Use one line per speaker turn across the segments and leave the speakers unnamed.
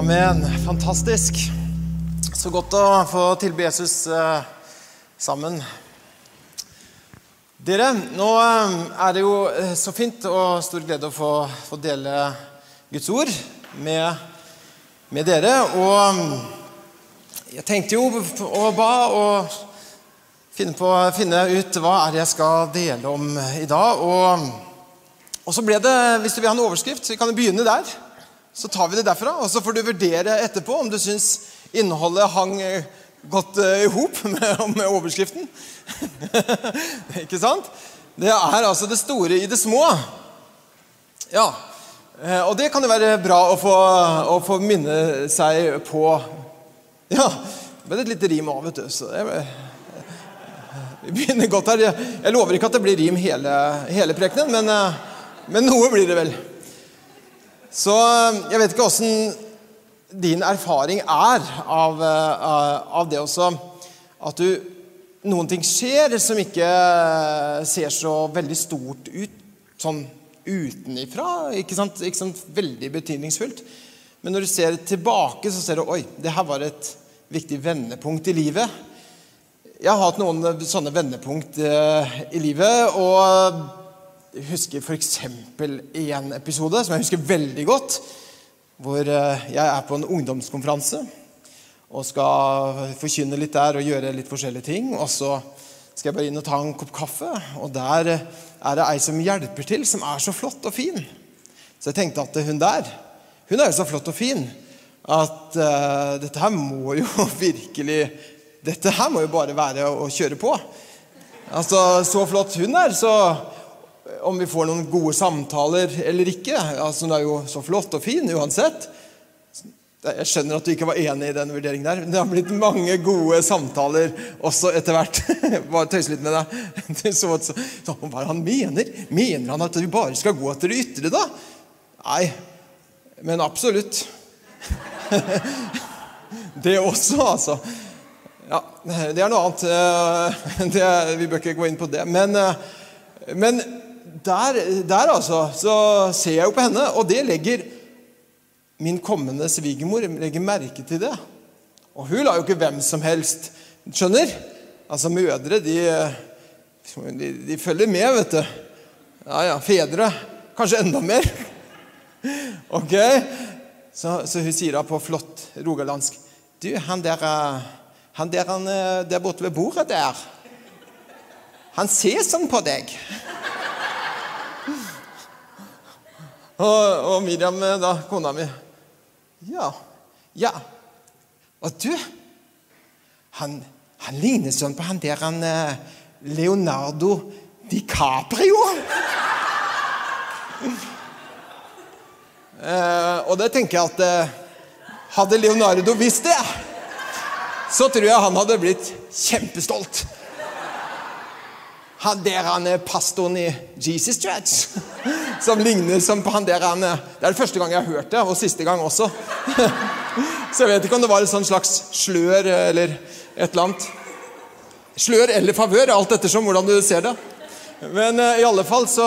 Amen. Fantastisk. Så godt å få tilbe Jesus eh, sammen. Dere, nå eh, er det jo eh, så fint og stor glede å få, få dele Guds ord med, med dere. Og mm, jeg tenkte jo og ba og finne, på, finne ut hva er det jeg skal dele om i dag. Og, og så ble det, hvis du vil ha en overskrift, så kan jo begynne der. Så tar vi det derfra, og så får du vurdere etterpå om du syns innholdet hang eh, godt eh, i hop med, med overskriften. Ikke sant? Det er altså det store i det små. Ja. eh, Og det kan jo være bra å få, å få minne seg på. Ja. Det ble et lite rim òg, vet du. Så det, vi begynner godt her. Jeg lover ikke at det blir rim hele, hele prekenen, men, men noe blir det vel. Så jeg vet ikke åssen din erfaring er av, eh, av det også at du Noen ting skjer som ikke ser så veldig stort ut sånn utenifra. Ikke sant? Ikke sant? Veldig betydningsfullt. Men når du ser tilbake, så ser du oi, det her var et viktig vendepunkt i livet. Jeg har hatt noen sånne vendepunkt eh, i livet. og husker f.eks. en episode som jeg husker veldig godt. Hvor eh, jeg er på en ungdomskonferanse og skal forkynne litt der og gjøre litt forskjellige ting. Og så skal jeg bare inn og ta en kopp kaffe, og der er det ei som hjelper til, som er så flott og fin. Så jeg tenkte at hun der, hun er jo så flott og fin at uh, dette her må jo virkelig Dette her må jo bare være å kjøre på. Altså, Så flott hun er, så om vi får noen gode samtaler eller ikke. Altså, Hun er jo så flott og fin uansett. Jeg skjønner at du ikke var enig i den vurderingen der. Men det har blitt mange gode samtaler også etter hvert. Bare tøyse litt med deg. Så, så, så, hva han mener? Mener han at vi bare skal gå etter det ytre, da? Nei, men absolutt. Det også, altså. Ja, det er noe annet. Det, vi bør ikke gå inn på det. Men, men der, der, altså, så ser jeg jo på henne, og det legger min kommende svigermor legger merke til det. Og hun lar jo ikke hvem som helst Skjønner? Altså, mødre, de, de, de følger med, vet du. Ja, ja. Fedre kanskje enda mer. Ok? Så, så hun sier da på flott rogalandsk Du, han der, han der, han der borte ved bordet der Han ser sånn på deg. Og, og Miriam, da, kona mi Ja. Ja. Og du Han, han ligner sånn på han der han Leonardo DiCaprio. Uh, og det tenker jeg at uh, Hadde Leonardo visst det, så tror jeg han hadde blitt kjempestolt. Han der han er pastoren i Jesus Church. Som ligner som på han der han Det er det første gang jeg har hørt det, og siste gang også. Så jeg vet ikke om det var et sånn slags slør eller et eller annet. Slør eller favør, alt ettersom hvordan du ser det. Men uh, i alle fall så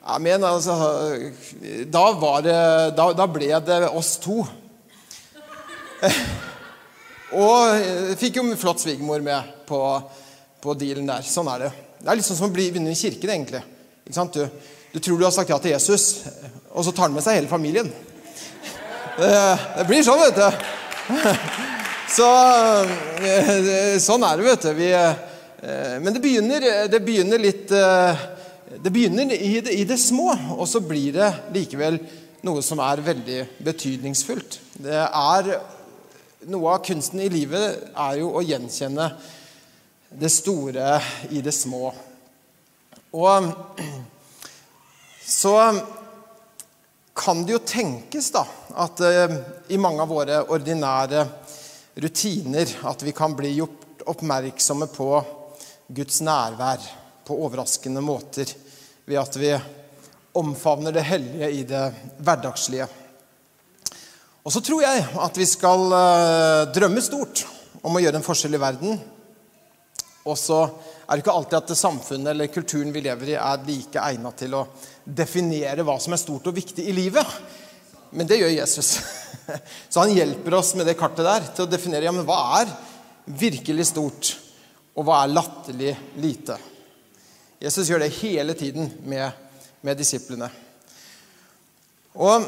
ja, men, altså, da, var det, da, da ble det oss to. og fikk jo flott svigermor med på på dealen der. Sånn er det. Det er litt sånn som å begynne i kirken, egentlig. Du, du, tror du har sagt ja til Jesus, og så tar han med seg hele familien. Det, det blir sånn, vet du. Så eh, Sånn er det, vet du. Vi, eh, men det begynner, det begynner litt eh, Det begynner i det, i det små, og så blir det likevel noe som er veldig betydningsfullt. Det er Noe av kunsten i livet er jo å gjenkjenne det store i det små. Og så kan det jo tenkes da, at uh, i mange av våre ordinære rutiner at vi kan bli gjort oppmerksomme på Guds nærvær på overraskende måter ved at vi omfavner det hellige i det hverdagslige. Og så tror jeg at vi skal uh, drømme stort om å gjøre en forskjell i verden og så er det ikke alltid at samfunnet eller kulturen vi lever i, er like egnet til å definere hva som er stort og viktig i livet. Men det gjør Jesus. Så han hjelper oss med det kartet der til å definere ja, men hva er virkelig stort, og hva er latterlig lite. Jesus gjør det hele tiden med, med disiplene. Og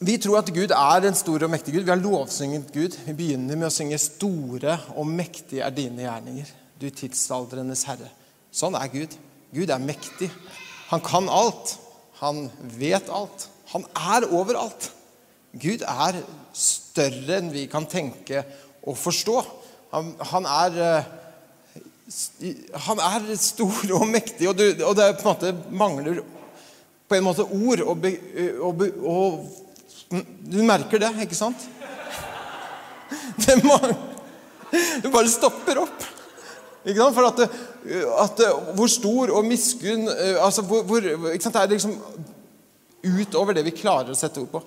vi tror at Gud er en stor og mektig Gud. Vi har lovsynget Gud. Vi begynner med å synge 'Store og mektige er dine gjerninger', du tidsaldrenes herre. Sånn er Gud. Gud er mektig. Han kan alt. Han vet alt. Han er overalt. Gud er større enn vi kan tenke og forstå. Han, han er eh, han er stor og mektig, og, du, og det på en måte mangler på en måte ord og, og, og du merker det, ikke sant? Det må, du bare stopper opp. Ikke sant? For at, at Hvor stor og miskunn altså hvor, hvor, ikke sant? Det er liksom utover det vi klarer å sette ord på.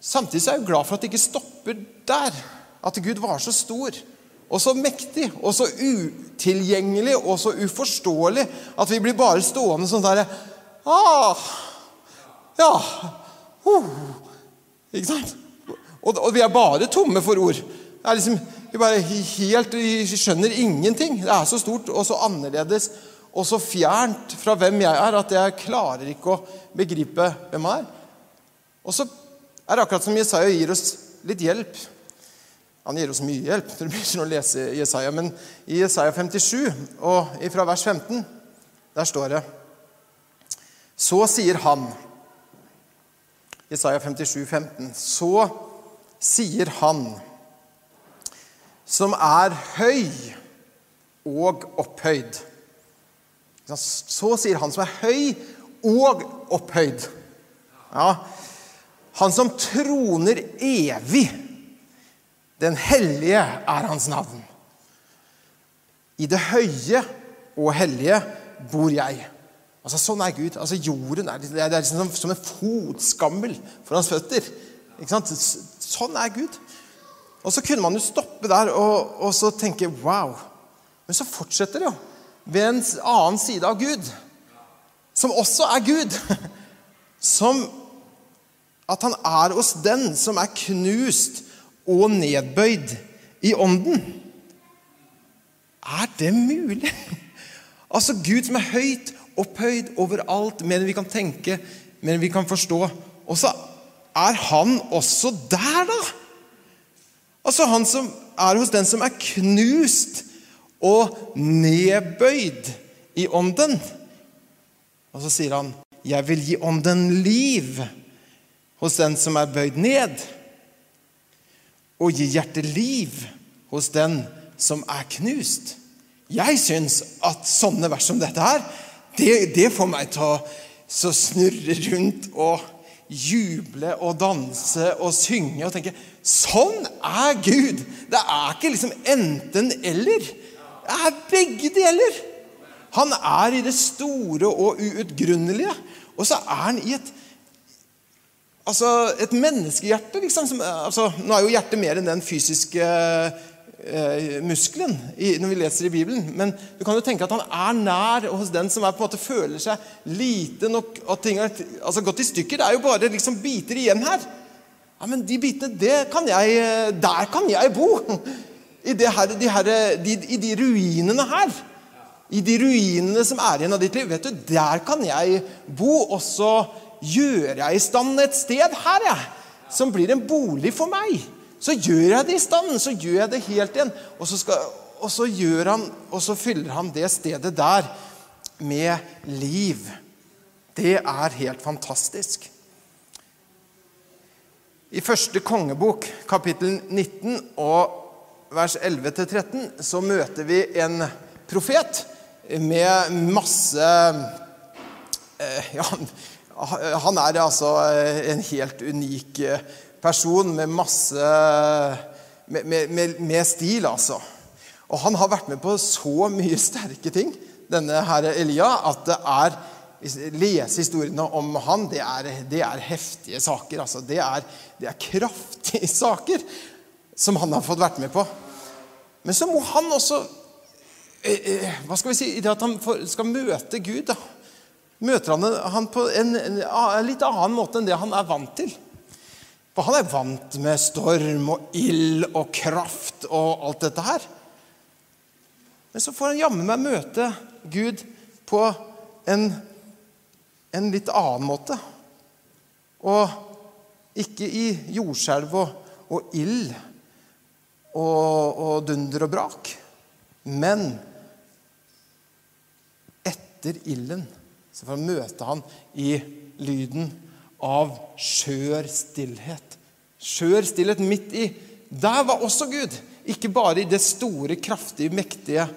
Samtidig er jeg glad for at det ikke stopper der. At Gud var så stor og så mektig og så utilgjengelig og så uforståelig at vi blir bare stående sånn der ah, Ja, Uh, ikke sant? Og, og, vi er bare tomme for ord. Det er liksom, vi, bare helt, vi skjønner ingenting. Det er så stort og så annerledes og så fjernt fra hvem jeg er, at jeg klarer ikke å begripe hvem han er. Og så er det akkurat som Jesaja gir oss litt hjelp. Han gir oss mye hjelp når du begynner å lese Jesaja, men i Jesaja 57, og fra vers 15, der står det Så sier han Isaiah 57, 15. Så sier han som er høy og opphøyd. Så sier han som er høy og opphøyd. Ja. Han som troner evig. Den hellige er hans navn. I det høye og hellige bor jeg. Altså, Sånn er Gud. Altså, Jorden er, det er liksom som, som en fotskammel for hans føtter. Ikke sant? Sånn er Gud. Og så kunne man jo stoppe der og, og så tenke wow. Men så fortsetter det jo ved en annen side av Gud, som også er Gud. Som at han er hos den som er knust og nedbøyd i ånden. Er det mulig? Altså Gud som er høyt opphøyd over alt, mer enn vi kan tenke, mer enn vi kan forstå. Og så er han også der, da! Altså han som er hos den som er knust og nedbøyd i ånden. Og så sier han, 'Jeg vil gi ånden liv hos den som er bøyd ned', og gi hjertet liv hos den som er knust. Jeg syns at sånne vers som dette her det, det får meg til å snurre rundt og juble og danse og synge og tenke Sånn er Gud! Det er ikke liksom enten-eller. Det er begge deler. Han er i det store og uutgrunnelige. Og så er han i et altså et menneskehjerte. Liksom, som, altså, nå er jo hjertet mer enn den fysiske eh, muskelen i, når vi leser i Bibelen. Men du kan jo tenke at han er nær hos den som er, på en måte føler seg lite nok og ting er altså gått i stykker. Det er jo bare liksom biter igjen her. Ja, Men de bitene, det kan jeg, der kan jeg bo! I, her, de her, de, I de ruinene her. I de ruinene som er igjen av ditt liv. vet du, Der kan jeg bo, og så gjør jeg i stand et sted her, jeg, som blir en bolig for meg så gjør jeg det i stand. Så gjør jeg det helt igjen. Og så, skal, og så, han, og så fyller han det stedet der med liv. Det er helt fantastisk. I første kongebok, kapittel 19 og vers 11-13, så møter vi en profet med masse eh, Ja, han er altså en helt unik person med masse med, med, med, stil, altså. Og han har vært med på så mye sterke ting, denne herre Elia, at det er Lese historiene om han, det er, det er heftige saker. altså. Det er, det er kraftige saker som han har fått vært med på. Men så må han også eh, eh, Hva skal vi si? I det at han skal møte Gud, da, møter han han på en, en, litt annen måte enn det han er vant til. For han er vant med storm og ild og kraft og alt dette her. Men så får han jammen meg møte Gud på en, en litt annen måte. Og ikke i jordskjelv og, og ild og, og dunder og brak, men etter ilden så får han møte han i lyden av skjør stillhet. Skjør stillhet midt i. Der var også Gud. Ikke bare i det store, kraftige, mektige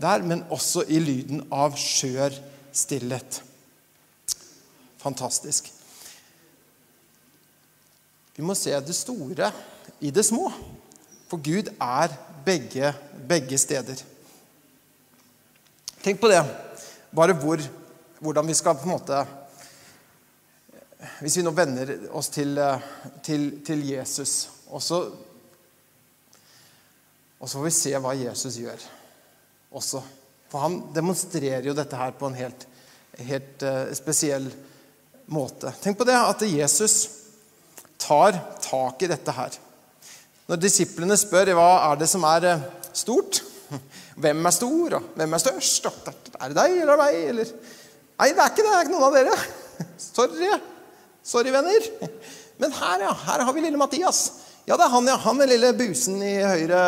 der, men også i lyden av skjør stillhet. Fantastisk. Vi må se det store i det små. For Gud er begge, begge steder. Tenk på det. Bare hvor, hvordan vi skal på en måte Hvis vi nå vender oss til, til, til Jesus, og så, og så får vi se hva Jesus gjør også. For han demonstrerer jo dette her på en helt, helt uh, spesiell måte. Tenk på det at Jesus tar tak i dette her. Når disiplene spør hva er det som er eh, stort, hvem er stor, og hvem er størst? Er det deg eller meg? Eller? Nei, det er ikke det. Det er ikke noen av dere. Sorry. Sorry, venner. Men her, ja. Her har vi lille Mathias. Ja, det er han, ja. Han med lille busen i høyre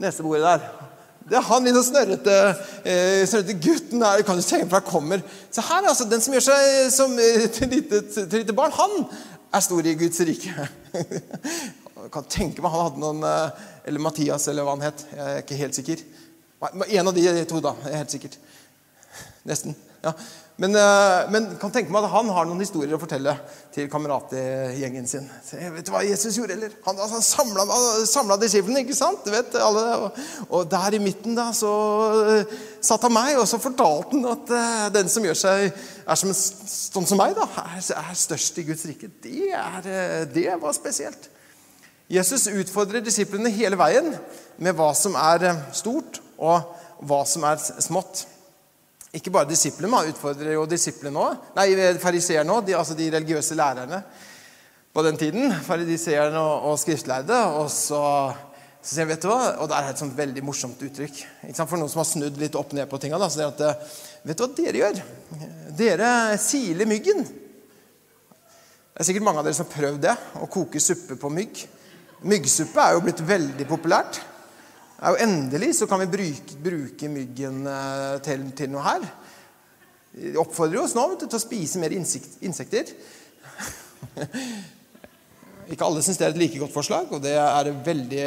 nesebordet der. Det er han lille snørrete, eh, snørrete gutten der. Kan du tenke på han kommer. Så her, altså. Den som gjør seg som eh, til lite, lite barn, han er stor i Guds rike. Jeg kan tenke meg han hadde noen eh, Eller Mathias, eller hva han het. Jeg er ikke helt sikker. En av de to, da. Helt sikkert. Nesten. Ja. Men, eh, men kan tenke meg at han har noen historier å fortelle til kameratgjengen sin. vet du hva Jesus gjorde, eller? Han, altså, han samla disiplene, ikke sant? Du vet, alle, og, og, der i midten da, så uh, satt han meg, og så fortalte han at uh, den som gjør seg er som, sånn som meg, da, er, er, størst i Guds rike. Det, er, det var spesielt. Jesus utfordrer disiplene hele veien med hva som er stort, og hva som er smått. Ikke bare disiplene, man utfordrer jo disiplene også. Nei, fariseerne òg, altså de religiøse lærerne på den tiden. Fariseerne og, og skriftlærde. Og så, så sier vet du hva, og det er et sånt veldig morsomt uttrykk. For noen som har snudd litt opp ned på tinga. så er det at, Vet du hva dere gjør? Dere siler myggen. Det er sikkert mange av dere som har prøvd det, å koke suppe på mygg. Myggsuppe er jo blitt veldig populært. Og endelig så kan vi bruke, bruke myggen eh, til, til, noe her. De oppfordrer oss nå til å spise mer insekt, insekter. Ikke alle syns det er et like godt forslag, og det, er veldig,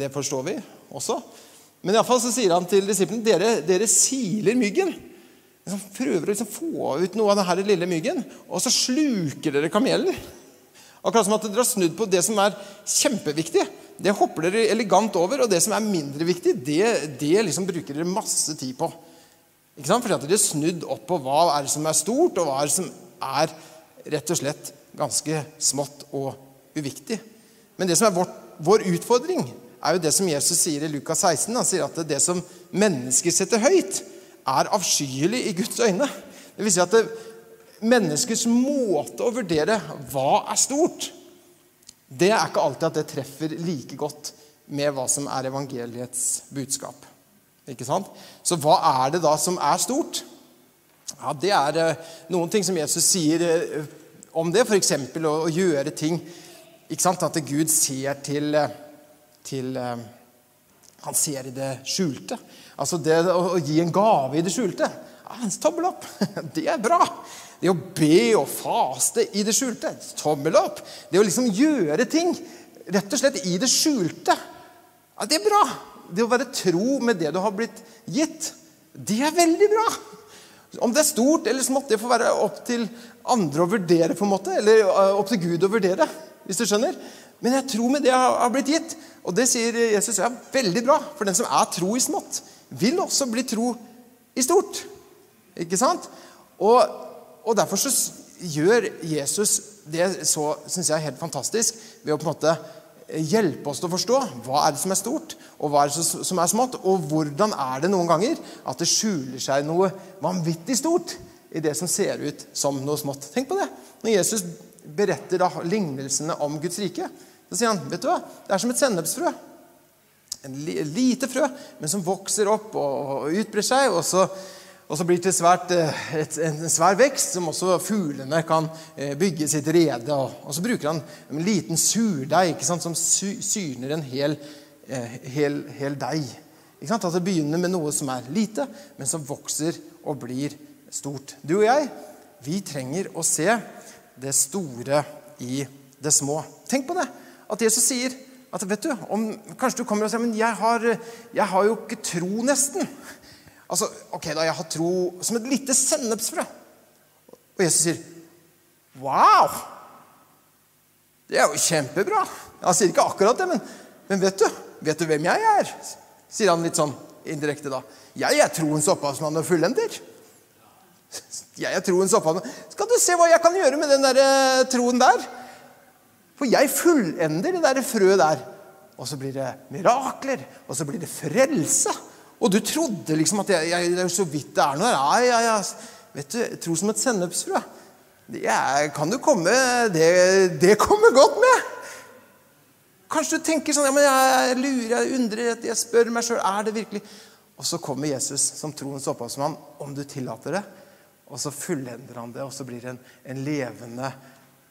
det forstår vi også. Men iallfall sier han til disiplene dere, dere siler myggen. Liksom prøver å liksom få ut noe av denne lille myggen, og så sluker dere kamelen. Akkurat som at dere har snudd på det som er kjempeviktig. Det hopper dere elegant over, og det som er mindre viktig, det, det liksom bruker dere masse tid på. Ikke sant? Fordi at dere har snudd opp på hva er det som er stort, og hva er det som er rett og slett ganske smått og uviktig. Men det som er vår, vår utfordring, er jo det som Jesus sier i Lukas 16. Han sier at det som mennesker setter høyt, er avskyelig i Guds øyne. Det vil si at det, menneskers måte å vurdere hva er stort, det er ikke alltid at det treffer like godt med hva som er evangeliets budskap. Ikke sant? Så hva er det da som er stort? Ja, Det er eh, noen ting som Jesus sier eh, om det, f.eks. Å, å gjøre ting ikke sant? At Gud ser til, eh, til Han ser i det skjulte. Altså det å gi en gave i det skjulte. Ja, tommel opp! Det er bra. Det å be og faste i det skjulte. Tommel opp. Det å liksom gjøre ting rett og slett i det skjulte. Ja, det er bra. Det å være tro med det du har blitt gitt, det er veldig bra. Om det er stort eller smått, det får være opp til andre å vurdere. på en måte, Eller opp til Gud å vurdere, hvis du skjønner. Men jeg tror med det jeg har blitt gitt. Og det sier Jesus er veldig bra. For den som er tro i smått, vil også bli tro i stort. Ikke sant? Og og Derfor så gjør Jesus det så synes jeg, helt fantastisk ved å på en måte hjelpe oss til å forstå hva er det som er stort, og hva er det som er smått. Og hvordan er det noen ganger at det skjuler seg noe vanvittig stort i det som ser ut som noe smått. Tenk på det. Når Jesus beretter da lignelsene om Guds rike, så sier han vet du hva, det er som et sennepsfrø. En lite frø, men som vokser opp og, utbrer seg. og så og så blir det svært, eh, et, en svær vekst som også fuglene kan eh, bygge sitt rede. Og, og så bruker han en liten surdeig som syrner en hel, eh, hel, hel deig. At det begynner med noe som er lite, men som vokser og blir stort. Du og jeg, vi trenger å se det store i det små. Tenk på det. At Jesus sier at vet du, om, Kanskje du kommer og sier men jeg har, jeg har jo ikke tro, nesten. Altså, ok da, Jeg har tro som et lite sennepsfrø. Og Jesus sier, 'Wow! Det er jo kjempebra.' Han sier ikke akkurat det, men, men vet du vet du hvem jeg er? Sier han litt sånn indirekte da. 'Jeg er troens opphavsmann og fullender.' Jeg er troens opphavsmann. Skal du se hva jeg kan gjøre med den der, eh, troen der? For jeg fullender det der frøet der. Og så blir det mirakler, og så blir det frelse. Og du trodde liksom at jeg, jeg, det er så vidt det er noe her. Ja, ja, ja. Vet du, Tro som et sennepsfrø. Kan du komme det, det kommer godt med. Kanskje du tenker sånn ja, men Jeg lurer, jeg undrer, jeg spør meg sjøl er det virkelig Og så kommer Jesus som troens opphavsmann, om du tillater det. Og så fullender han det, og så blir det en, en levende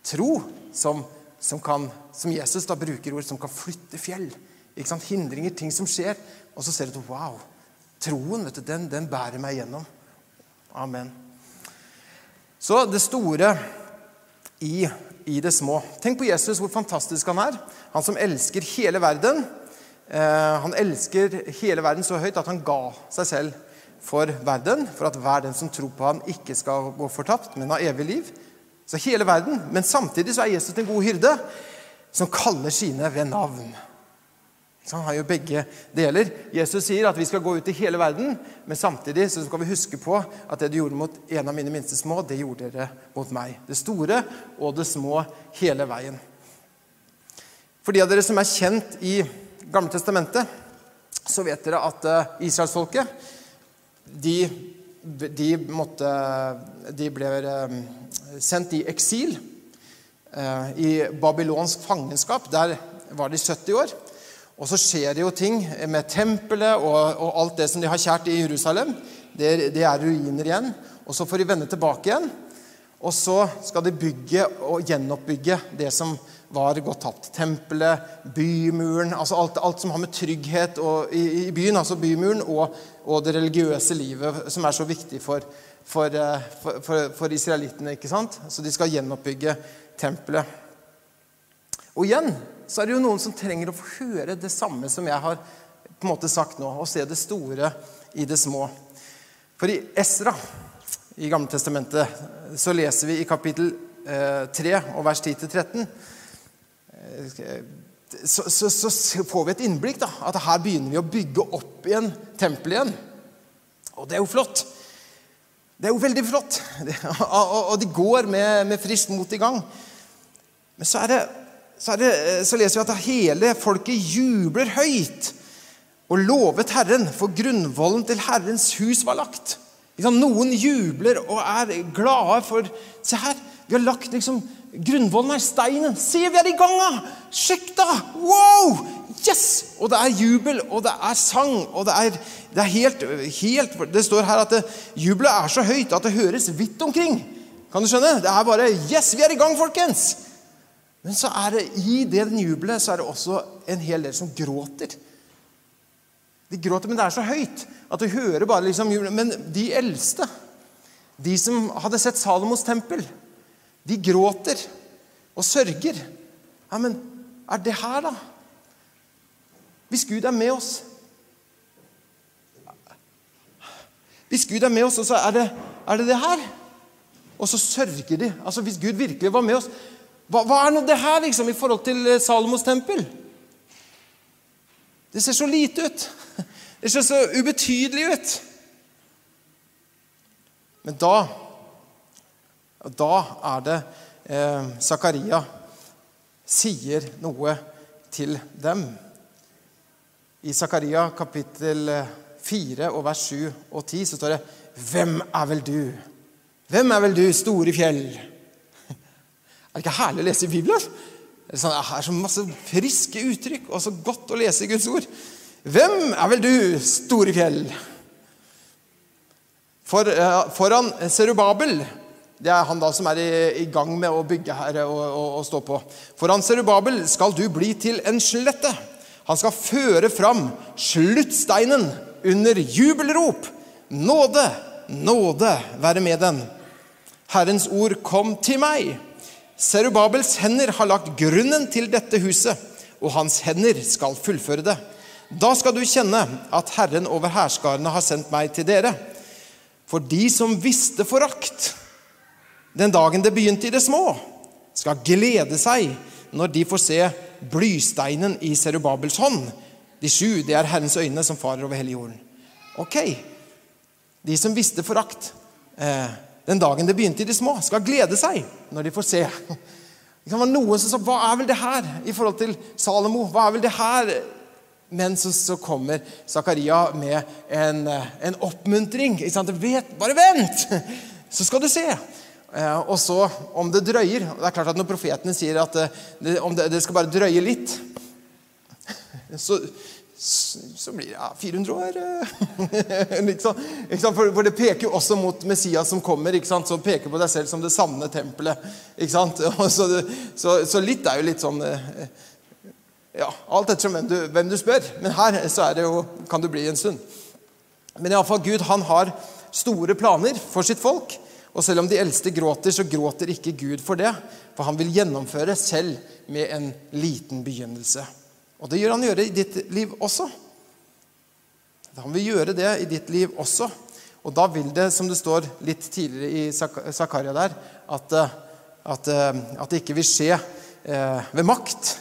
tro som, som, kan, som Jesus da bruker ord, som kan flytte fjell. Ikke sant? Hindringer, ting som skjer. Og så ser du at wow, Troen vet du, den, den bærer meg gjennom. Amen. Så det store i, i, det små. Tenk på Jesus, hvor fantastisk han er. Han som elsker hele verden. Eh, han elsker hele verden så høyt at han ga seg selv for verden, for at hver den som tror på ham, ikke skal gå fortapt, men ha evig liv. Så hele verden. Men samtidig så er Jesus en god hyrde, som kaller sine ved navn. Så han har jo begge deler. Jesus sier at vi skal gå ut i hele verden, men samtidig så skal vi huske på at det du gjorde mot en av mine minste små, det gjorde dere mot meg. Det store og det små hele veien. For de av dere som er kjent i Gamle Testamentet, så vet dere at eh, israelsfolket de, de, måtte, de ble eh, sendt i eksil. Eh, I babylonsk fangenskap. Der var de 70 år. Og så skjer det jo ting med tempelet og, og alt det som de har kjært i Jerusalem. Det, det, er ruiner igjen. Og så får de vende tilbake igjen. Og så skal de bygge og gjenoppbygge det som var gått tapt. Tempelet, bymuren, altså alt, alt som har med trygghet og, i, i, byen, altså bymuren, og, og, det religiøse livet, som er så viktig for, for, eh, for, for israelittene. ikke sant? Så de skal gjenoppbygge tempelet. Og igjen så er det jo noen som trenger å få høre det samme som jeg har på en måte sagt nå, og se det store i det små. For i Esra i Gamle Testamentet så leser vi i kapittel eh, 3 og vers 10-13 eh, så, så, så, får vi et innblikk. da, At her begynner vi å bygge opp igjen tempelet igjen. Og det er jo flott. Det er jo veldig flott. Og de går med, med friskt mot i gang. Men så er det så, det, eh, så, leser vi at hele folket jubler høyt og lovet Herren, for grunnvollen til Herrens hus var lagt. Noen jubler og er glade for Se her, vi har lagt liksom Grunnvollen er steinen. Se, vi er i gang! Sjekk, da! Wow! Yes! Og det er jubel, og det er sang, og det er, det er helt, helt, Det står her at det, jubelet er så høyt at det høres vidt omkring. Kan du skjønne? Det er bare Yes, vi er i gang, folkens! Men så er det i det jubelet så er det også en hel del som gråter. De gråter, men det er så høyt at du hører bare liksom jubelen. Men de eldste, de som hadde sett Salomos tempel, de gråter og sørger. Ja, men er det her, da? Hvis Gud er med oss Hvis Gud er med oss, så er det er det, det her. Og så sørger de. Altså Hvis Gud virkelig var med oss hva, hva er nå det her liksom, i forhold til eh, Salomos tempel? Det ser så lite ut. Det ser så ubetydelig ut. Men da Da er det eh, Zakaria sier noe til dem. I Zakaria kapittel 4 og vers 7 og 10 så står det Hvem er vel du, Hvem er vel du, store fjell? Er det ikke herlig å lese i Bibelen? Det er, sånn, er så masse friske uttrykk, og så godt å lese i Guds ord. Hvem er vel du, store fjell? For, uh, foran Serubabel Det er han da som er i, i gang med å bygge her og, og, og stå på. Foran Serubabel skal du bli til en slette. Han skal føre fram sluttsteinen under jubelrop. Nåde, nåde være med den. Herrens ord kom til meg. Serubabels hender har lagt grunnen til dette huset, og hans hender skal fullføre det. Da skal du kjenne at Herren over hærskarene har sendt meg til dere. For de som visste forakt den dagen det begynte i det små, skal glede seg når de får se blysteinen i Serubabels hånd. De sju, det er Herrens øyne som farer over hele jorden. Ok, de som visste forakt eh, den dagen det begynte i de små, skal glede seg når de får se. Det kan være noen som sa Hva er vel det her i forhold til Salomo? Hva er vel det her? Men så, så kommer Zakaria med en, en oppmuntring. Vet, bare vent, så skal du se. Eh, og så, om det drøyer Det er klart at Når profetene sier at eh, det, det, det skal bare drøye litt, så, så blir det ja, 400 år. liksom, for, for, det peker jo også mot Messias som kommer, som peker på deg selv som det sanne tempelet. Så, så, så, litt er jo litt sånn eh, ja, Alt ettersom hvem du, hvem du spør. Men her så er det jo, kan du bli en stund. Men iallfall Gud han har store planer for sitt folk. Og selv om de eldste gråter, så gråter ikke Gud for det. For han vil gjennomføre selv med en liten begynnelse. Og det gjør han gjøre i ditt liv også. Han vil gjøre det i ditt liv også. Og da vil det, som det står litt tidligere i Zakaria der, at, eh, at, eh, at, det ikke vil skje eh, ved makt,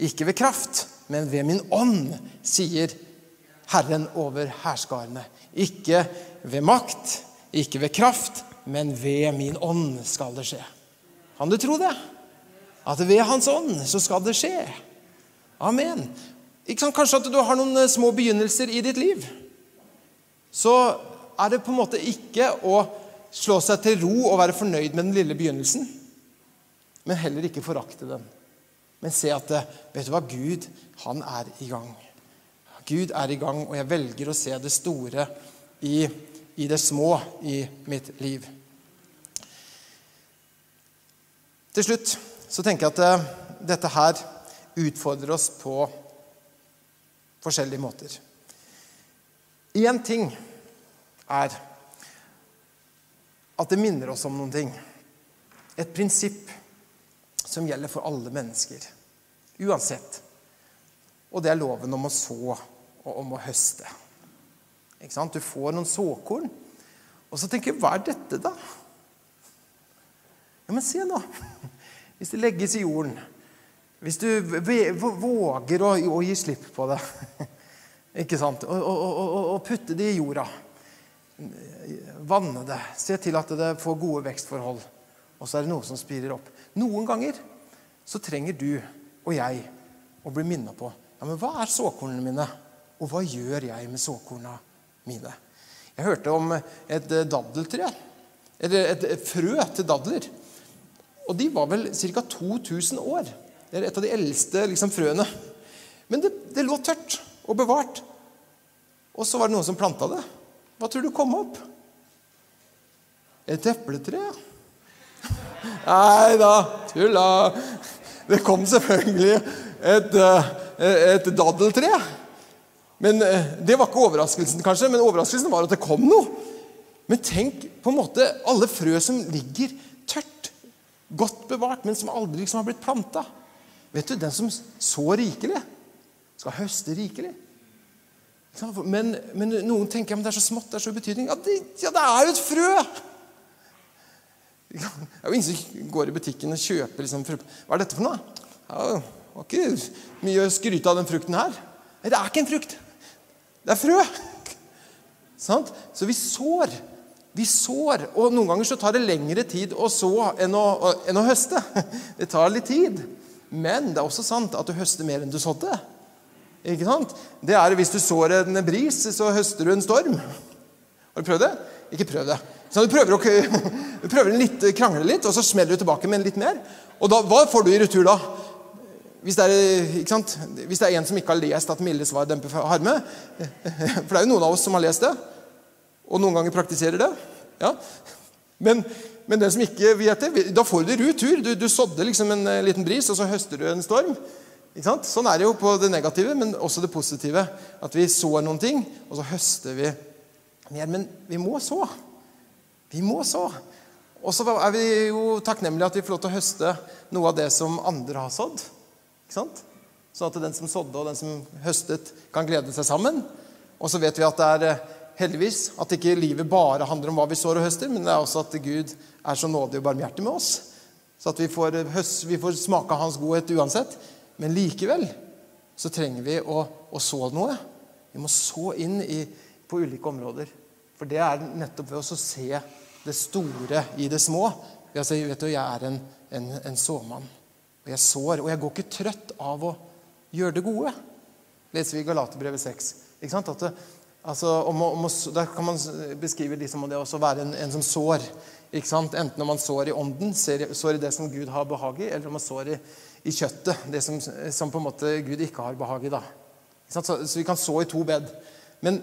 ikke ved kraft, men ved min ånd, sier Herren over hærskarene. Ikke ved makt, ikke ved kraft, men ved min ånd skal det skje. Kan du tro det? At ved Hans ånd så skal det skje. Amen. Kanskje at du har noen eh, små begynnelser i ditt liv. Så er det på en måte ikke å slå seg til ro og være fornøyd med den lille begynnelsen, men heller ikke forakte den. Men se at eh, vet du hva? Gud, han er i gang. Gud er i gang, og jeg velger å se det store i i det små i mitt liv. Til slutt så tenker jeg at eh, dette her utfordrer oss på forskjellige måter. Én ting er at det minner oss om noen ting. Et prinsipp som gjelder for alle mennesker. Uansett. Og det er loven om å så og om å høste. Du får noen såkorn. Og så tenker jeg, hva er dette, da? Ja, men se nå. Hvis det legges i jorden, hvis du våger å, å gi slipp på det ikke sant? Og, og, og, putte det i jorda. Vanne det. Se til at det får gode vekstforhold. Og så er det noe som spirer opp. Noen ganger så trenger du og jeg å bli minnet på ja, men hva er såkornene mine, og hva gjør jeg med såkorna mine. Jeg hørte om et daddeltre. Eller et frø til dadler. Og de var vel ca. 2000 år. Det er et av de eldste liksom, frøene. Men det, det, lå tørt og bevart. Og så var det noen som planta det. Hva tror du kom opp? Et epletre? Nei da, tulla. Det kom selvfølgelig et, eh, et daddeltre. Men eh, Det var ikke overraskelsen, kanskje, men overraskelsen var at det kom noe. Men tenk på en måte alle frø som ligger tørt, godt bevart, men som aldri liksom har blitt planta. Vet du, Den som sår rikelig, skal høste rikelig. Men, men, noen tenker at det er så smått, det er så ubetydning. Ja det, ja, det er jo et frø! Det er jo ingen som går i butikken og kjøper liksom, frukt. Hva er dette for noe? Ja, det var ikke mye å skryte av den frukten her. Nei, det er ikke en frukt. Det er frø. Sant? Så vi sår. Vi sår. Og noen ganger så tar det lengre tid å så enn å, enn å høste. Det tar litt tid. Men det er også sant at du høster mer enn du sådde. Ikke sant? Det er Hvis du sår en bris, så høster du en storm. Har du prøvd det? Ikke prøv det. Så du prøver, å, du prøver litt, krangle litt, og så smeller du tilbake med litt mer. Og da, hva får du i retur da? Hvis det, er, Hvis det, er, en som ikke har lest at milde svar demper harme For det er jo noen av oss som har lest det, og noen ganger praktiserer det. Ja. Men, men, den som ikke vet det, da får du det retur. Du, du sådde liksom en eh, liten bris, og så høster du en storm. Sånn er det jo på det negative, men også det positive. At vi sår noen ting, og så høster vi mer. Men vi må så. Vi må så. Og så er vi jo takknemlige at vi får lov til å høste noe av det som andre har sådd. Ikke sant? Sånn at den som sådde og den som høstet, kan glede seg sammen. Og så vet vi at det er eh, heldigvis at ikke livet bare handler om hva vi sår og høster, men det er også at Gud er så nådig og barmhjertig med oss. Så at vi får, høst, vi får smake hans godhet uansett. Men likevel så trenger vi å, å så noe. Vi må så inn i, på ulike områder. For det er nettopp ved å se det store i det små. Altså, vet du, jeg er en, en, en såmann. Og jeg sår. Og jeg går ikke trøtt av å gjøre det gode. leser vi i Galaterbrevet 6. Ikke sant? At det, altså, om, om, der kan man beskrive liksom det å være en, en, som sår. Ikke sant? Enten om man sår i ånden, sår i det som Gud har behag i, eller om man sår i, i kjøttet, det som, som, på en måte Gud ikke har behag i. da. Så, så, vi kan så i to bed. Men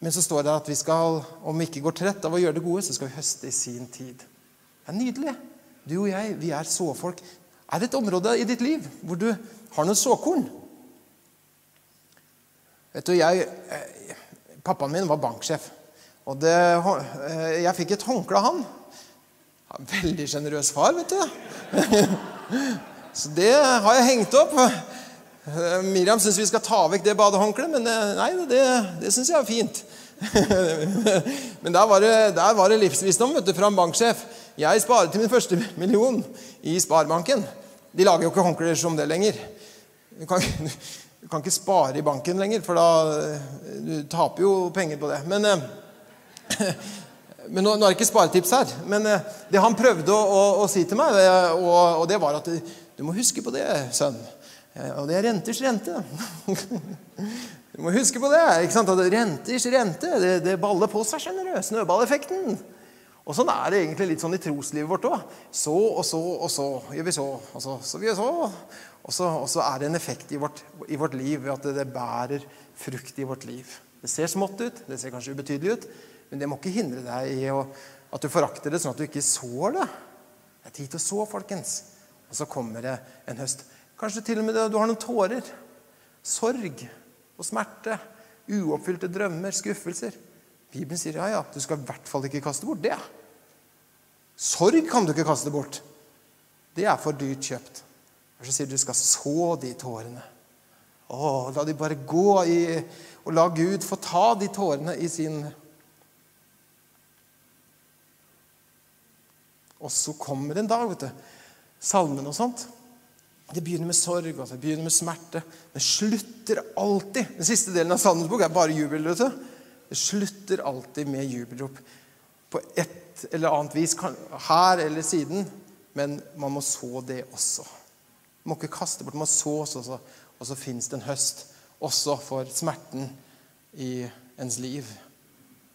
men så står det at vi skal, om vi ikke går trett av å gjøre det gode, så skal vi høste i sin tid. Det er nydelig. Du og jeg, vi er såfolk. Er det et område i ditt liv hvor du har noen såkorn? Vet du, jeg, Pappaen min var banksjef. Og det, eh, jeg fikk et håndkle av han. Veldig sjenerøs far, vet du. Så det har jeg hengt opp. Eh, Miriam syns vi skal ta vekk det badehåndkleet, men nei, det, det syns jeg er fint. Men der var det, der var det livsvisdom vet du, fra en banksjef. Jeg sparer til min første million i Sparebanken. De lager jo ikke håndklær som det lenger. Du kan, du kan, ikke spare i banken lenger, for da du taper jo penger på det. Men, eh, men nå, nå, er det ikke sparetips her. Men eh, det han prøvde å, å, å si til meg, og, og, det var at du må huske på det, sønn. Eh, og det er renters rente. Du må huske på det. ikke sant? At Renters rente det, det baller på seg. skjønner du, Snøballeffekten. Og Sånn er det egentlig litt sånn i troslivet vårt òg. Så og så og så gjør vi så, og så, så vi gjør. Og så, og så er det en effekt i vårt, i vårt liv ved at det, det bærer frukt i vårt liv. Det ser smått ut, det ser kanskje ubetydelig ut, men det må ikke hindre deg i å, at du forakter det sånn at du ikke sår det. Det er tid til å så, folkens. Og så kommer det en høst. Kanskje til og med du har noen tårer. Sorg og smerte, uoppfylte drømmer, skuffelser. Bibelen sier ja, ja, du skal i hvert fall ikke kaste bort det. Sorg kan du ikke kaste bort. Det er for dyrt kjøpt. Og så sier du du skal så de tårene. Å, la de bare gå i Og la Gud få ta de tårene i sin Og så kommer en dag, vet du. Salmen og sånt. Det begynner med sorg og det begynner med smerte. Det slutter alltid Den siste delen av Salmens bok er bare jubel. vet du. Det slutter alltid med jubelrop. På et eller annet vis, her eller siden. Men man må så det også. Må ikke kaste bort, må så også. Og så fins det en høst også for smerten i ens liv.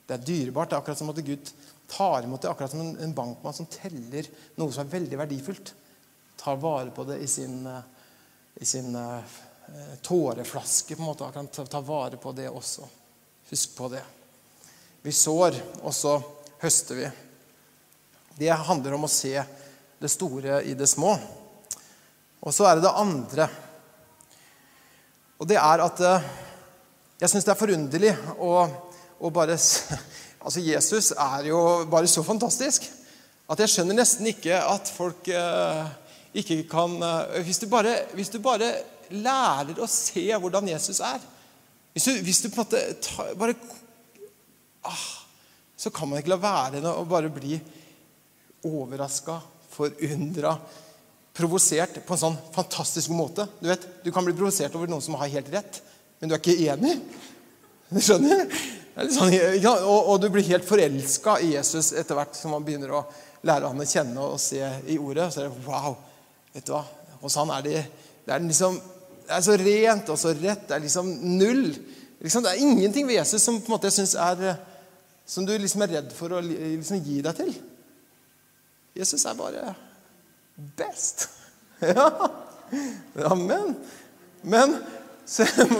Det er dyrebart. Det er akkurat som at Gud tar imot det, akkurat som en bankmann som teller noe som er veldig verdifullt tar vare på det i sin, eh, i sin uh, tåreflaske. på en måte. Han kan ta, vare på det også. Husk på det. Vi sår, og så høster vi. Det handler om å se det store i det små. Og så er det det andre. Og det er at uh, jeg syns det er forunderlig å, å bare Altså, Jesus er jo bare så fantastisk at jeg skjønner nesten ikke at folk uh, ikke kan eh, hvis du, bare, hvis du bare lærer å se hvordan Jesus er Hvis du, hvis du på en måte tar, bare ah, Så kan man ikke la være å bare bli overraska, forundra, provosert på en sånn fantastisk måte. Du vet, du kan bli provosert over noen som har helt rett, men du er ikke enig. Du skjønner? Sånn, ja, og, og, du blir helt forelska i Jesus etter hvert som man begynner å lære ham å kjenne og se i ordet. Så er det wow. Vet du hva? Hos han er det, det er liksom det er så rent og så rett. Det er liksom null. Liksom, det er ingenting ved Jesus som på en måte jeg synes er, som du liksom er redd for å liksom gi deg til. Jesus er bare best. Ja. Amen. Men,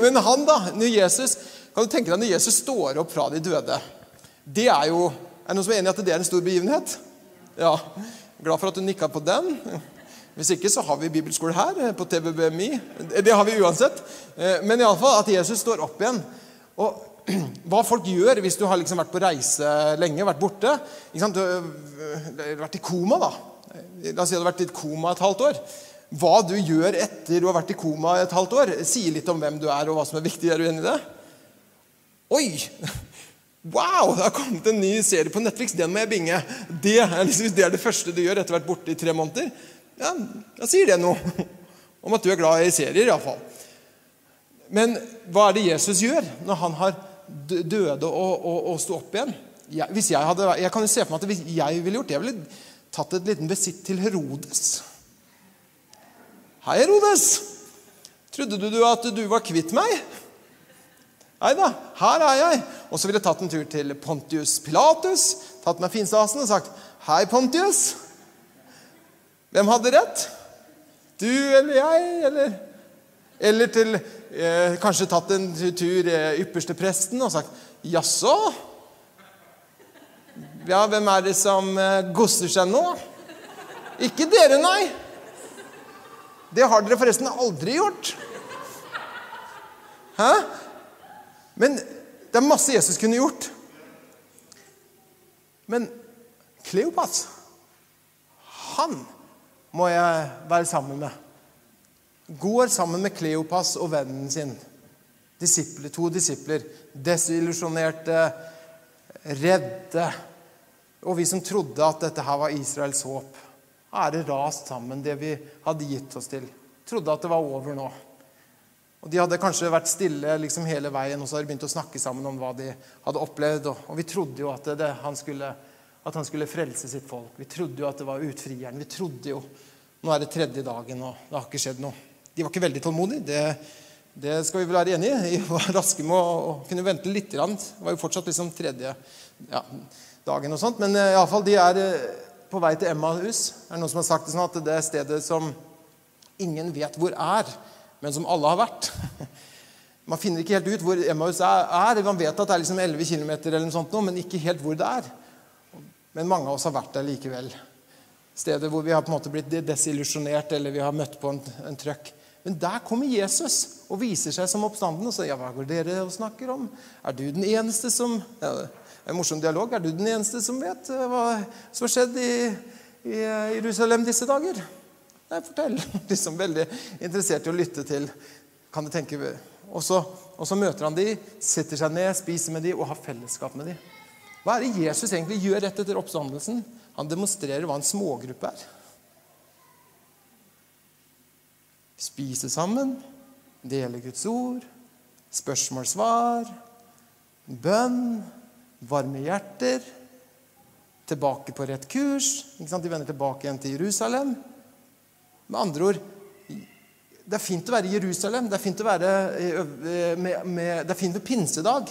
men han, da, når Jesus Kan du tenke deg når Jesus står opp fra de døde? Det er jo Er det noen som er enig i at det er en stor begivenhet? Ja. Glad for at du nikka på den. Hvis ikke så har vi bibelskole her eh, på TVBMI. Det har vi uansett. Eh, men iallfall at Jesus står opp igjen. Og hva folk gjør hvis du har liksom vært på reise lenge, vært borte Du har eh, vært i koma, da. La oss si du har vært i koma et halvt år. Hva du gjør etter du har vært i koma et halvt år, sier litt om hvem du er, og hva som er viktig. Er du enig i det? Oi! Wow! Det har kommet en ny serie på Netflix. Den må jeg binge. Det er, liksom, det er det første du gjør etter å ha vært borte i tre måneder. Ja, Da sier det noe om at du er glad i serier, iallfall. Men hva er det Jesus gjør når han har døde og, og, og sto opp igjen? Jeg, hvis jeg, hadde, jeg kan jo se for meg at hvis jeg ville gjort det, jeg ville tatt et liten visitt til Herodes. Hei, Herodes. Trodde du at du var kvitt meg? Nei da, her er jeg. Og så ville jeg tatt en tur til Pontius Pilatus, tatt meg finstasen og sagt Hei, Pontius. Hvem hadde rett? Du eller jeg, eller Eller til eh, kanskje tatt en tur eh, ypperste presten og sagt Jaså? Ja, hvem er det som eh, gosser seg nå? Ikke dere, nei. Det har dere forresten aldri gjort. Hæ? Men det er masse Jesus kunne gjort. Men Kleopas, han må jeg være sammen med. Går sammen med Kleopas og vennen sin. Disipler, to disipler. Desillusjonerte, redde. Og vi som trodde at dette her var Israels håp. Er det rast sammen, det vi hadde gitt oss til. Trodde at det var over nå. Og De hadde kanskje vært stille liksom hele veien og så hadde de begynt å snakke sammen om hva de hadde opplevd. Og, vi trodde jo at, det, han skulle, at, han skulle, frelse sitt folk. Vi trodde jo at det var utfrieren. Vi trodde jo Nå er det tredje dagen, og det har ikke skjedd noe. De var ikke veldig tålmodige. Det, det skal vi vel være enig i. De var raske med å, å kunne vente litt. Det var jo fortsatt liksom tredje ja, dagen og sånt. Men eh, iallfall, de er uh, på vei til Emmaus. Det er noen som har sagt det sånn at det er stedet som ingen vet hvor er men som alle har vært. Man finner ikke helt ut hvor Emmaus er. Man vet at det er liksom 11 km, eller noe sånt, men ikke helt hvor det er. Men mange av oss har vært der likevel. Stedet hvor vi har på en måte blitt desillusjonert eller vi har møtt på en, en trøkk. Men der kommer Jesus og viser seg som oppstanden og sier ja, hva går dere og snakker om? Er du den eneste som ja, En morsom dialog. Er du den eneste som vet eh, hva som har skjedd i, i Jerusalem disse dager? Nei, fortell. Liksom Veldig interessert i å lytte til. kan du tenke. Og så, og så møter han de, setter seg ned, spiser med de og har fellesskap med de. Hva er det Jesus egentlig gjør rett etter oppstandelsen? Han demonstrerer hva en smågruppe er. Spise sammen, dele Guds ord, spørsmål-svar, bønn, varme hjerter, tilbake på rett kurs. De vender tilbake igjen til Jerusalem. Med andre ord Det er fint å være i Jerusalem. Det er fint, å være med, med, det er fint med pinsedag.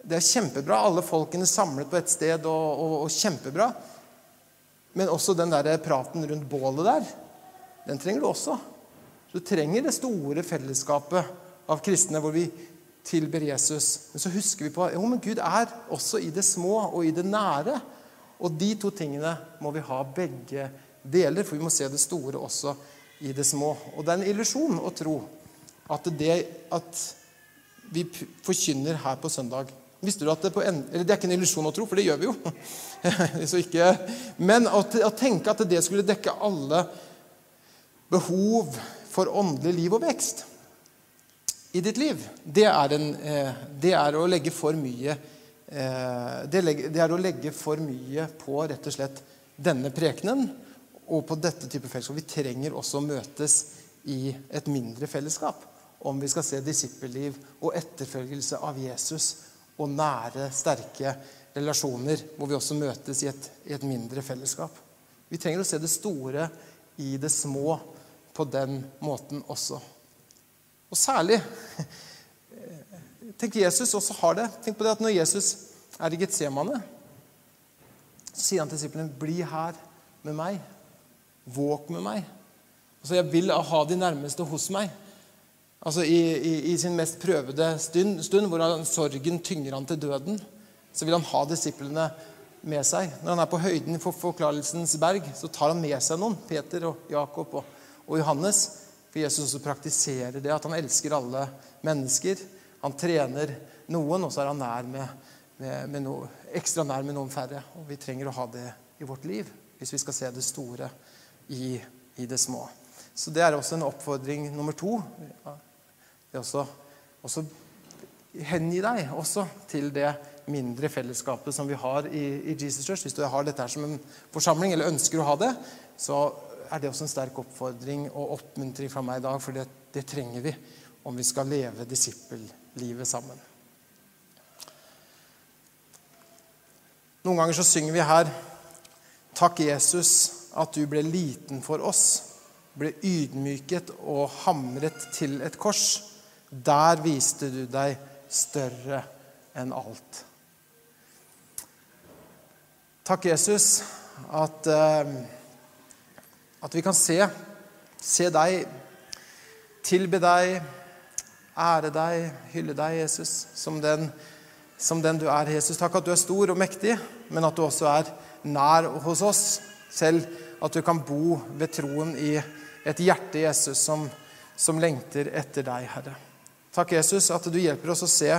Det er kjempebra. Alle folkene samlet på et sted, og, og, og kjempebra. Men også den der praten rundt bålet der, den trenger du også. Du trenger det store fellesskapet av kristne hvor vi tilber Jesus. Men så husker vi på jo, men Gud er også i det små og i det nære. Og de to tingene må vi ha begge deler, for vi må se det store også i det små. Og det er en illusjon å tro at det at vi forkynner her på søndag Visste du at det på en, eller Det er ikke en illusjon å tro, for det gjør vi jo. ikke, men å, tenke at det skulle dekke alle behov for åndelig liv og vekst i ditt liv, det er, en, eh, det er å legge for mye eh, det, er å legge for mye på rett og slett denne prekenen og på dette type fellesskap. Vi trenger også å møtes i et mindre fellesskap om vi skal se disippelliv og etterfølgelse av Jesus og nære, sterke relasjoner hvor vi også møtes i et, i et mindre fellesskap. Vi trenger å se det store i det små på den måten også. Og særlig Tenk Jesus også har det. Tenk på det at når Jesus er i Getsemane, så sier han til disiplene, 'Bli her med meg. Våk med meg.' Altså, Jeg vil ha de nærmeste hos meg. Altså I, i, i sin mest prøvede stund, stund, hvor han, sorgen tynger han til døden, så vil han ha disiplene med seg. Når han er på høyden for Forklarelsens berg, så tar han med seg noen. Peter og Jakob og, og Johannes. For Jesus også praktiserer det, at han elsker alle mennesker. Han trener noen, og så er han nær med, med, med no, ekstra nær med noen færre. Og vi trenger å ha det i vårt liv hvis vi skal se det store i, i det små. Så det er også en oppfordring nummer to. Det er også, også hengi deg også til det mindre fellesskapet som vi har i, i, Jesus Church. Hvis du har dette her som en forsamling, eller ønsker å ha det, så er det også en sterk oppfordring og oppmuntring fra meg i dag, for det, det trenger vi om vi skal leve disippellivet sammen. Noen ganger så synger vi her Takk, Jesus, at du ble liten for oss, ble ydmyket og hamret til et kors. Der viste du deg større enn alt. Takk, Jesus, at, uh, at vi kan se, se deg, tilbe deg, ære deg, hylle deg, Jesus, som den, som den du er, Jesus. Takk at du er stor og mektig, men at du også er nær hos oss. Selv at du kan bo ved troen i et hjerte, Jesus, som, som lengter etter deg, Herre. Takk, Jesus, at du hjelper oss å se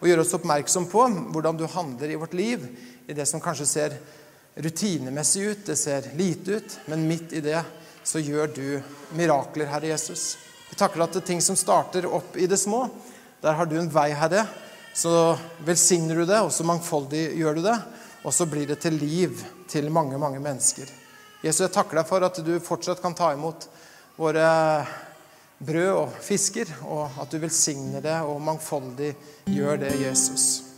og gjøre oss oppmerksom på hvordan du handler i vårt liv, i det som kanskje ser rutinemessig ut, det ser lite ut, men midt i det så gjør du mirakler, Herre Jesus. Vi takker at det er ting som starter opp i det små, der har du en vei, Herre. Så velsigner du det, og så mangfoldig gjør du det, og så blir det til liv til mange, mange mennesker. Jesus, jeg takker deg for at du fortsatt kan ta imot våre brød og fisker, og at du velsigner det og mangfoldig gjør det, Jesus.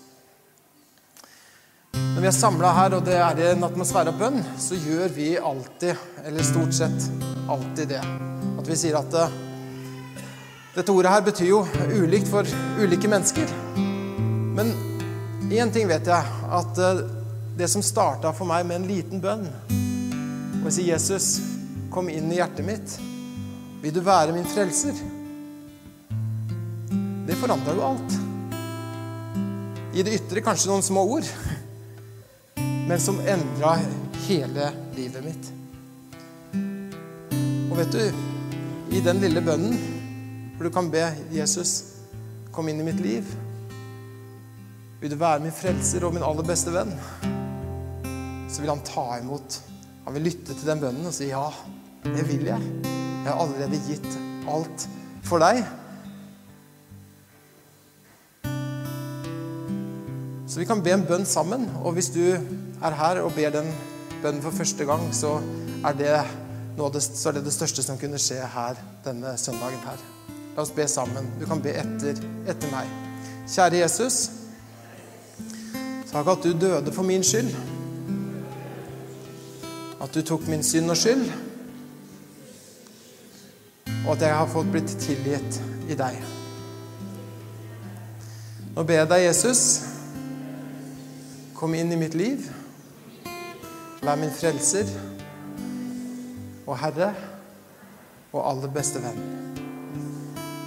Når vi er samla her, og det er i en atmosfære av bønn, så gjør vi alltid, eller stort sett alltid det. At vi sier at uh, dette ordet her betyr jo ulikt for ulike mennesker. Men én ting vet jeg, at uh, det som starta for meg med en liten bønn Og jeg sier, 'Jesus, kom inn i hjertet mitt'. Vil du være min frelser? Det forandra jo alt. I det ytre kanskje noen små ord, men som endra hele livet mitt. Og vet du, i den lille bønnen hvor du kan be Jesus kom inn i mitt liv Vil du være min frelser og min aller beste venn? Så vil han ta imot. Han vil lytte til den bønnen og si ja, det vil jeg. Jeg har allerede gitt alt for deg. Så vi kan be en bønn sammen. Og hvis du er her og ber den bønnen for første gang, så er det, det, så er det det største som kunne skje her denne søndagen her. La oss be sammen. Du kan be etter, etter meg. Kjære Jesus. Takk at du døde for min skyld. At du tok min synd og skyld og at jeg har fått blitt tilgitt i deg. Nå ber jeg deg, Jesus, kom inn i mitt liv. Vær min frelser og Herre og aller beste venn.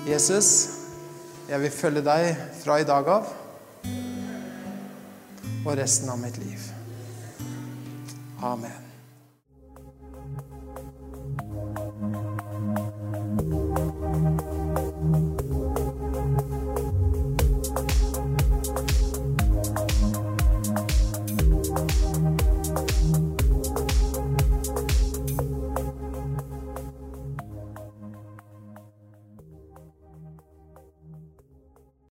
Jesus, jeg vil følge deg fra i dag av og resten av mitt liv. Amen.